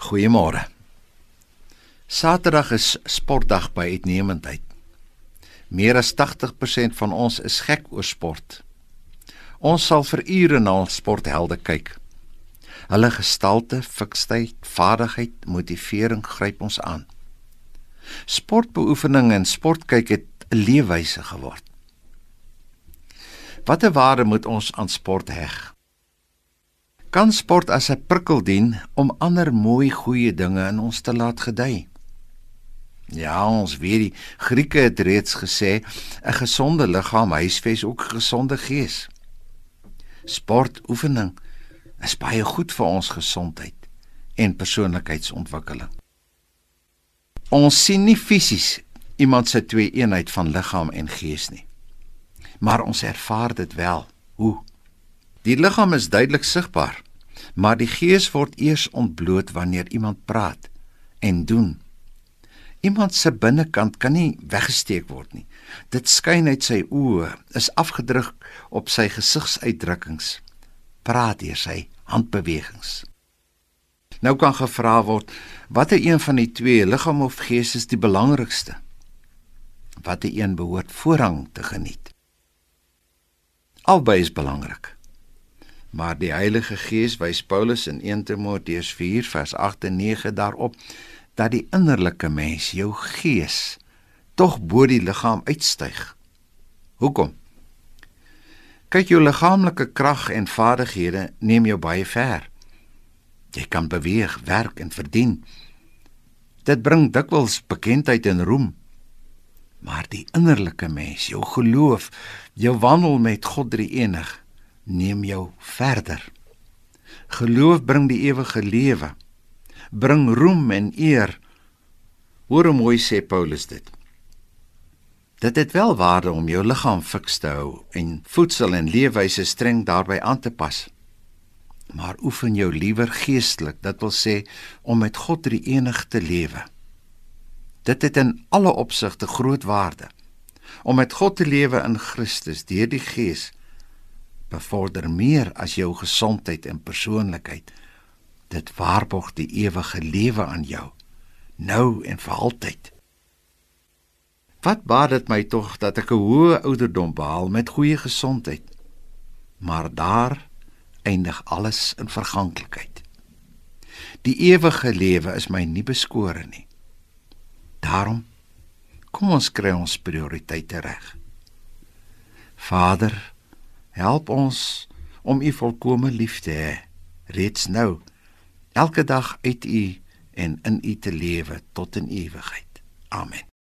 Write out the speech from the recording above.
Goeiemôre. Saterdag is sportdag by uitnemendheid. Meer as 80% van ons is gek oor sport. Ons sal vir ure na ons sporthelde kyk. Hulle gestalte, fiksheid, vaardigheid, motivering gryp ons aan. Sportbeoefening en sportkyk het 'n leefwyse geword. Watter waarde moet ons aan sport heg? Kan sport as 'n prikkel dien om ander mooi goeie dinge in ons te laat gedei. Ja, ons weet die Grieke het reeds gesê 'n gesonde liggaam huisves ook 'n gesonde gees. Sportoefening is baie goed vir ons gesondheid en persoonlikheidsontwikkeling. Ons sien nie fisies iemand se twee eenheid van liggaam en gees nie. Maar ons ervaar dit wel. Hoe? Die liggaam is duidelik sigbaar, maar die gees word eers ontbloot wanneer iemand praat en doen. Iemand se binnekant kan nie weggesteek word nie. Dit skyn uit sy oë, is afgedruk op sy gesigsuitdrukkings, praat deur sy handbewegings. Nou kan gevra word, watter een van die twee, liggaam of gees, is die belangrikste? Watter een behoort voorrang te geniet? Albei is belangrik. Maar die Heilige Gees wys Paulus in 1 Timoteus 4 vers 8 en 9 daarop dat die innerlike mens, jou gees, tog bo die liggaam uitstyg. Hoekom? Kyk jou liggaamlike krag en vaardighede neem jou baie ver. Jy kan beweeg, werk en verdien. Dit bring dikwels bekendheid en roem. Maar die innerlike mens, jou geloof, jou wandel met God drie enig, neem jou verder. Geloof bring die ewige lewe. Bring roem en eer. Hoor hoe mooi sê Paulus dit. Dit het wel waarde om jou liggaam fiks te hou en voedsel en leefwyse streng daarbey aan te pas. Maar oefen jou liewer geestelik, dit wil sê om met God drie enig te lewe. Dit het in alle opsigte groot waarde. Om met God te lewe in Christus deur die Gees bevorder meer as jou gesondheid en persoonlikheid. Dit waarborg die ewige lewe aan jou, nou en vir altyd. Wat baat dit my tog dat ek 'n hoë ouderdom behaal met goeie gesondheid, maar daar eindig alles in verganklikheid. Die ewige lewe is my nie beskore nie. Daarom kom ons kry ons prioriteite reg. Vader, Help ons om U volkomme lief te hê reeds nou elke dag uit U en in U te lewe tot in ewigheid. Amen.